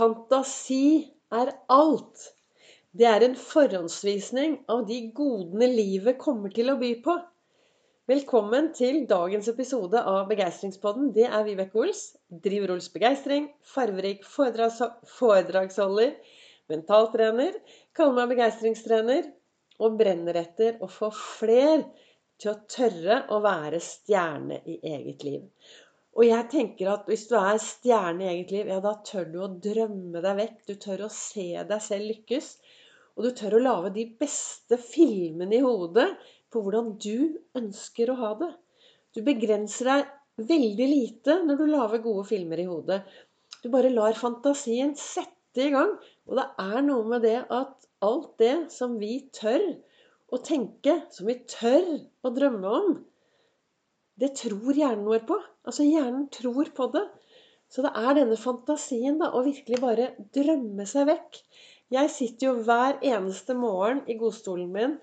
Fantasi er alt. Det er en forhåndsvisning av de godene livet kommer til å by på. Velkommen til dagens episode av Begeistringspodden. Det er Vibeke Ols. Driver Ols Begeistring. Farverik foredrags foredragsholder. Mentaltrener. Kaller meg begeistringstrener. Og brenner etter å få fler til å tørre å være stjerne i eget liv. Og jeg tenker at hvis du er stjerne i eget liv, ja, da tør du å drømme deg vekk. Du tør å se deg selv lykkes. Og du tør å lage de beste filmene i hodet på hvordan du ønsker å ha det. Du begrenser deg veldig lite når du lager gode filmer i hodet. Du bare lar fantasien sette i gang. Og det er noe med det at alt det som vi tør å tenke, som vi tør å drømme om, det tror hjernen vår på. Altså hjernen tror på det. Så det er denne fantasien, da, å virkelig bare drømme seg vekk. Jeg sitter jo hver eneste morgen i godstolen min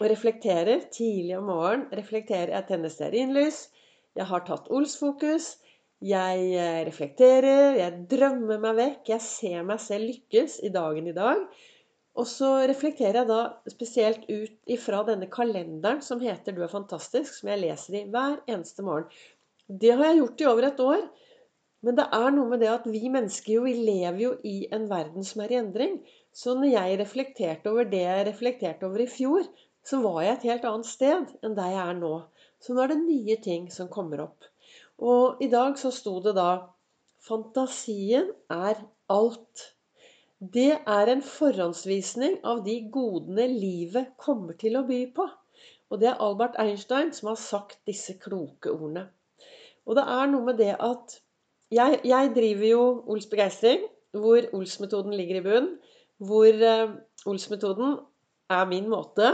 og reflekterer. Tidlig om morgenen reflekterer jeg tenner stearinlys. Jeg har tatt Ols-fokus. Jeg eh, reflekterer, jeg drømmer meg vekk. Jeg ser meg selv lykkes i dagen i dag. Og så reflekterer jeg da spesielt ut ifra denne kalenderen som heter 'Du er fantastisk', som jeg leser i hver eneste morgen. Det har jeg gjort i over et år. Men det er noe med det at vi mennesker jo, vi lever jo i en verden som er i endring. Så når jeg reflekterte over det jeg reflekterte over i fjor, så var jeg et helt annet sted enn der jeg er nå. Så nå er det nye ting som kommer opp. Og i dag så sto det da Fantasien er alt. Det er en forhåndsvisning av de godene livet kommer til å by på. Og det er Albert Einstein som har sagt disse kloke ordene. Og det er noe med det at jeg, jeg driver jo Ols begeistring, hvor Ols-metoden ligger i bunn. Hvor uh, Ols-metoden er min måte.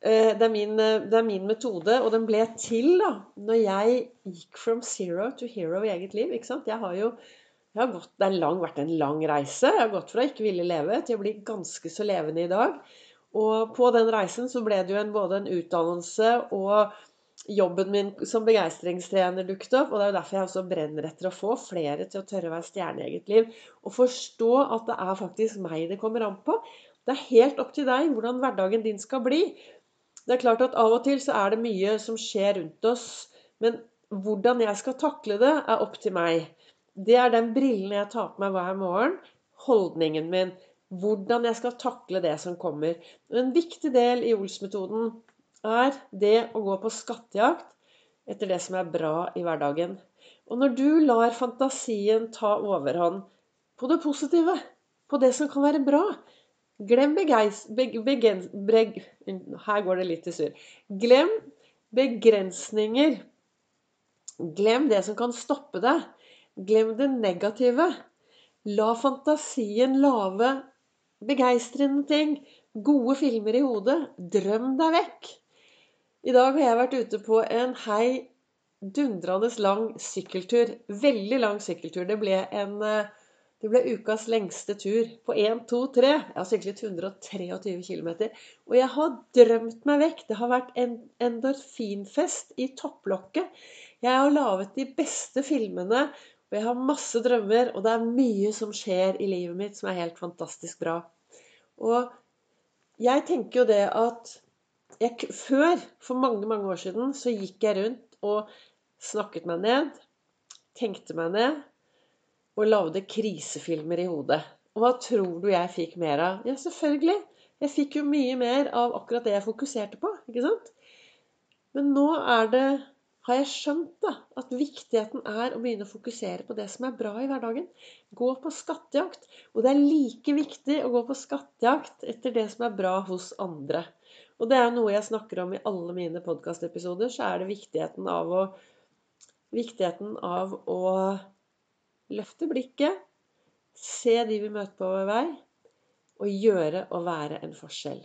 Uh, det, er min, uh, det, er min, metode, og den ble til da når jeg gikk from zero to hero i eget liv. ikke sant? Jeg har jo Gått, det har vært en lang reise. Jeg har gått fra ikke ville leve til å bli ganske så levende i dag. Og på den reisen så ble det jo en, både en utdannelse og jobben min som begeistringstrener dukket opp. Og det er jo derfor jeg også brenner etter å få flere til å tørre å være stjerne i eget liv. Og forstå at det er faktisk meg det kommer an på. Det er helt opp til deg hvordan hverdagen din skal bli. Det er klart at av og til så er det mye som skjer rundt oss. Men hvordan jeg skal takle det, er opp til meg. Det er den brillen jeg tar på meg hver morgen. Holdningen min. Hvordan jeg skal takle det som kommer. En viktig del i Ols-metoden er det å gå på skattejakt etter det som er bra i hverdagen. Og når du lar fantasien ta overhånd på det positive, på det som kan være bra Glem begeis... Begen, breg, her går det litt i surr. Glem begrensninger. Glem det som kan stoppe deg. Glem det negative. La fantasien lage begeistrende ting. Gode filmer i hodet. Drøm deg vekk. I dag har jeg vært ute på en hei dundrende lang sykkeltur. Veldig lang sykkeltur. Det ble, en, eh, det ble ukas lengste tur på 1, 2, 3. Jeg har syklet 123 km. Og jeg har drømt meg vekk. Det har vært en endorfinfest i topplokket. Jeg har laget de beste filmene og jeg har masse drømmer, og det er mye som skjer i livet mitt som er helt fantastisk bra. Og jeg tenker jo det at jeg, Før, for mange, mange år siden, så gikk jeg rundt og snakket meg ned, tenkte meg ned og lagde krisefilmer i hodet. Og hva tror du jeg fikk mer av? Ja, selvfølgelig. Jeg fikk jo mye mer av akkurat det jeg fokuserte på. ikke sant? Men nå er det har jeg skjønt da, at viktigheten er å begynne å fokusere på det som er bra i hverdagen. Gå på skattejakt. Og det er like viktig å gå på skattejakt etter det som er bra hos andre. Og det er noe jeg snakker om i alle mine podkastepisoder. Så er det viktigheten av å Viktigheten av å løfte blikket, se de vi møter på vår vei, og gjøre og være en forskjell.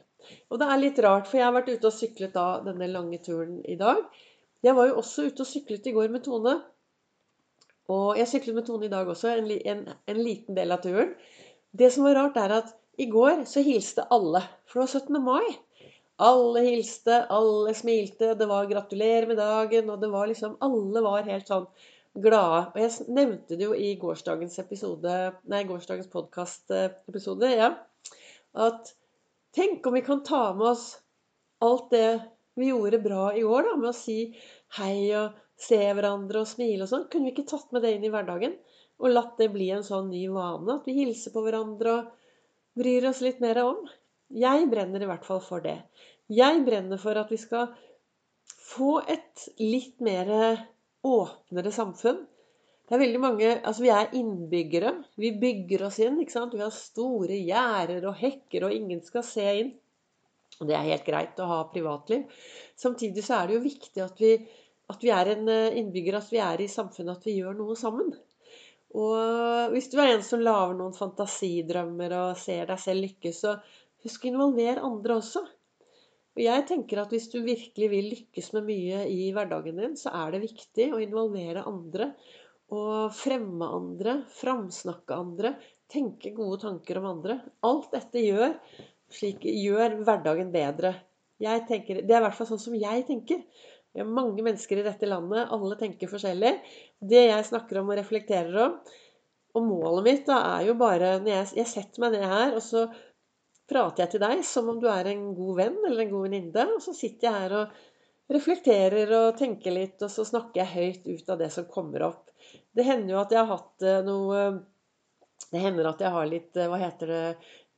Og det er litt rart, for jeg har vært ute og syklet da denne lange turen i dag. Jeg var jo også ute og syklet i går med Tone. Og jeg syklet med Tone i dag også, en, en, en liten del av turen. Det som var rart, er at i går så hilste alle. For det var 17. mai. Alle hilste, alle smilte. Det var 'gratulerer med dagen', og det var liksom Alle var helt sånn glade. Og jeg nevnte det jo i gårsdagens episode, nei, gårsdagens podkastepisode, ja, at tenk om vi kan ta med oss alt det vi gjorde bra i år, da, med å si hei og se hverandre og smile og sånn. Kunne vi ikke tatt med det inn i hverdagen? Og latt det bli en sånn ny vane? At vi hilser på hverandre og bryr oss litt mer om? Jeg brenner i hvert fall for det. Jeg brenner for at vi skal få et litt mer åpnere samfunn. Det er veldig mange, altså Vi er innbyggere. Vi bygger oss inn. ikke sant? Vi har store gjerder og hekker, og ingen skal se inn. Og det er helt greit å ha privatliv. Samtidig så er det jo viktig at vi, at vi er en eh, innbygger, at vi er i samfunnet, at vi gjør noe sammen. Og hvis du er en som lager noen fantasidrømmer og ser deg selv lykkes, så husk å involvere andre også. Og jeg tenker at hvis du virkelig vil lykkes med mye i hverdagen din, så er det viktig å involvere andre. Og fremme andre, framsnakke andre, tenke gode tanker om andre. Alt dette gjør, slik, gjør hverdagen bedre. Tenker, det er i hvert fall sånn som jeg tenker. Det er mange mennesker i dette landet, alle tenker forskjellig. Det jeg snakker om og reflekterer om, og målet mitt da er jo bare når jeg, jeg setter meg ned her, og så prater jeg til deg som om du er en god venn eller en god venninne. Og så sitter jeg her og reflekterer og tenker litt, og så snakker jeg høyt ut av det som kommer opp. Det hender jo at jeg har hatt eh, noe Det hender at jeg har litt eh, Hva heter det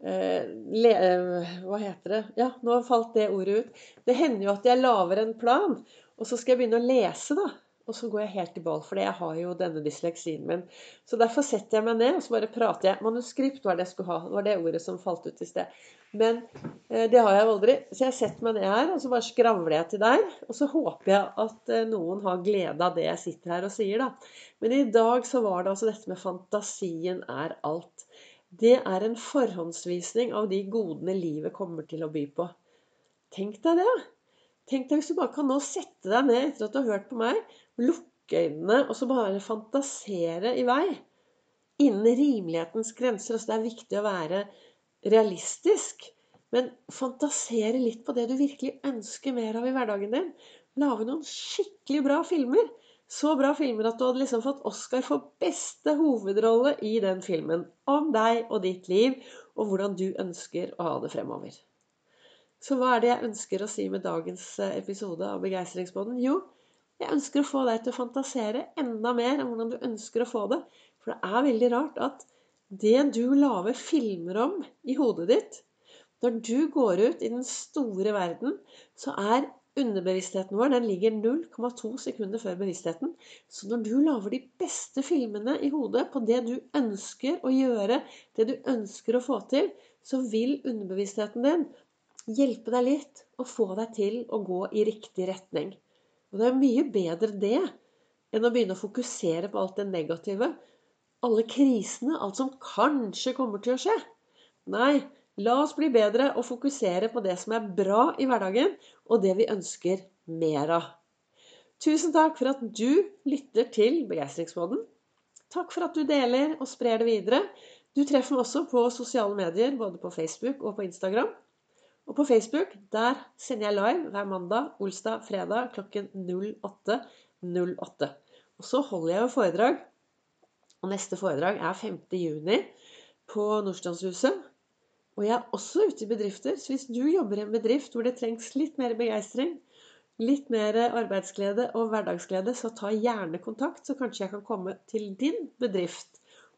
Le, hva heter det? Ja, nå falt det ordet ut. Det hender jo at jeg lager en plan, og så skal jeg begynne å lese, da. Og så går jeg helt i ball, for jeg har jo denne dysleksien min. Så derfor setter jeg meg ned og så bare prater jeg. Manuskript var det jeg skulle ha. Det var det ordet som falt ut i sted. Men eh, det har jeg jo aldri. Så jeg setter meg ned her, og så bare skravler jeg til deg. Og så håper jeg at eh, noen har glede av det jeg sitter her og sier, da. Men i dag så var det altså dette med fantasien er alt. Det er en forhåndsvisning av de godene livet kommer til å by på. Tenk deg det. Tenk deg hvis du bare kan nå sette deg ned etter at du har hørt på meg, lukke øynene og så bare fantasere i vei. Innen rimelighetens grenser. Altså det er viktig å være realistisk. Men fantasere litt på det du virkelig ønsker mer av i hverdagen din. Lage noen skikkelig bra filmer. Så bra filmer at du hadde liksom fått Oscar for beste hovedrolle i den filmen. Om deg og ditt liv, og hvordan du ønsker å ha det fremover. Så hva er det jeg ønsker å si med dagens eh, episode av Begeistringsbåten? Jo, jeg ønsker å få deg til å fantasere enda mer om hvordan du ønsker å få det. For det er veldig rart at det du lager filmer om i hodet ditt Når du går ut i den store verden, så er underbevisstheten vår den ligger 0,2 sekunder før bevisstheten. Så når du lager de beste filmene i hodet på det du ønsker å gjøre, det du ønsker å få til, så vil underbevisstheten din hjelpe deg litt og få deg til å gå i riktig retning. Og det er mye bedre det enn å begynne å fokusere på alt det negative. Alle krisene, alt som kanskje kommer til å skje. Nei, la oss bli bedre og fokusere på det som er bra i hverdagen, og det vi ønsker mer av. Tusen takk for at du lytter til Begeistringsmåten. Takk for at du deler og sprer det videre. Du treffer meg også på sosiale medier, både på Facebook og på Instagram. Og på Facebook der sender jeg live hver mandag, olsdag, fredag klokken 08.08. 08. Og så holder jeg jo foredrag. Og neste foredrag er 5. juni på Nordstrandshuset. Og jeg er også ute i bedrifter. Så hvis du jobber i en bedrift hvor det trengs litt mer begeistring, litt mer arbeidsglede og hverdagsglede, så ta gjerne kontakt, så kanskje jeg kan komme til din bedrift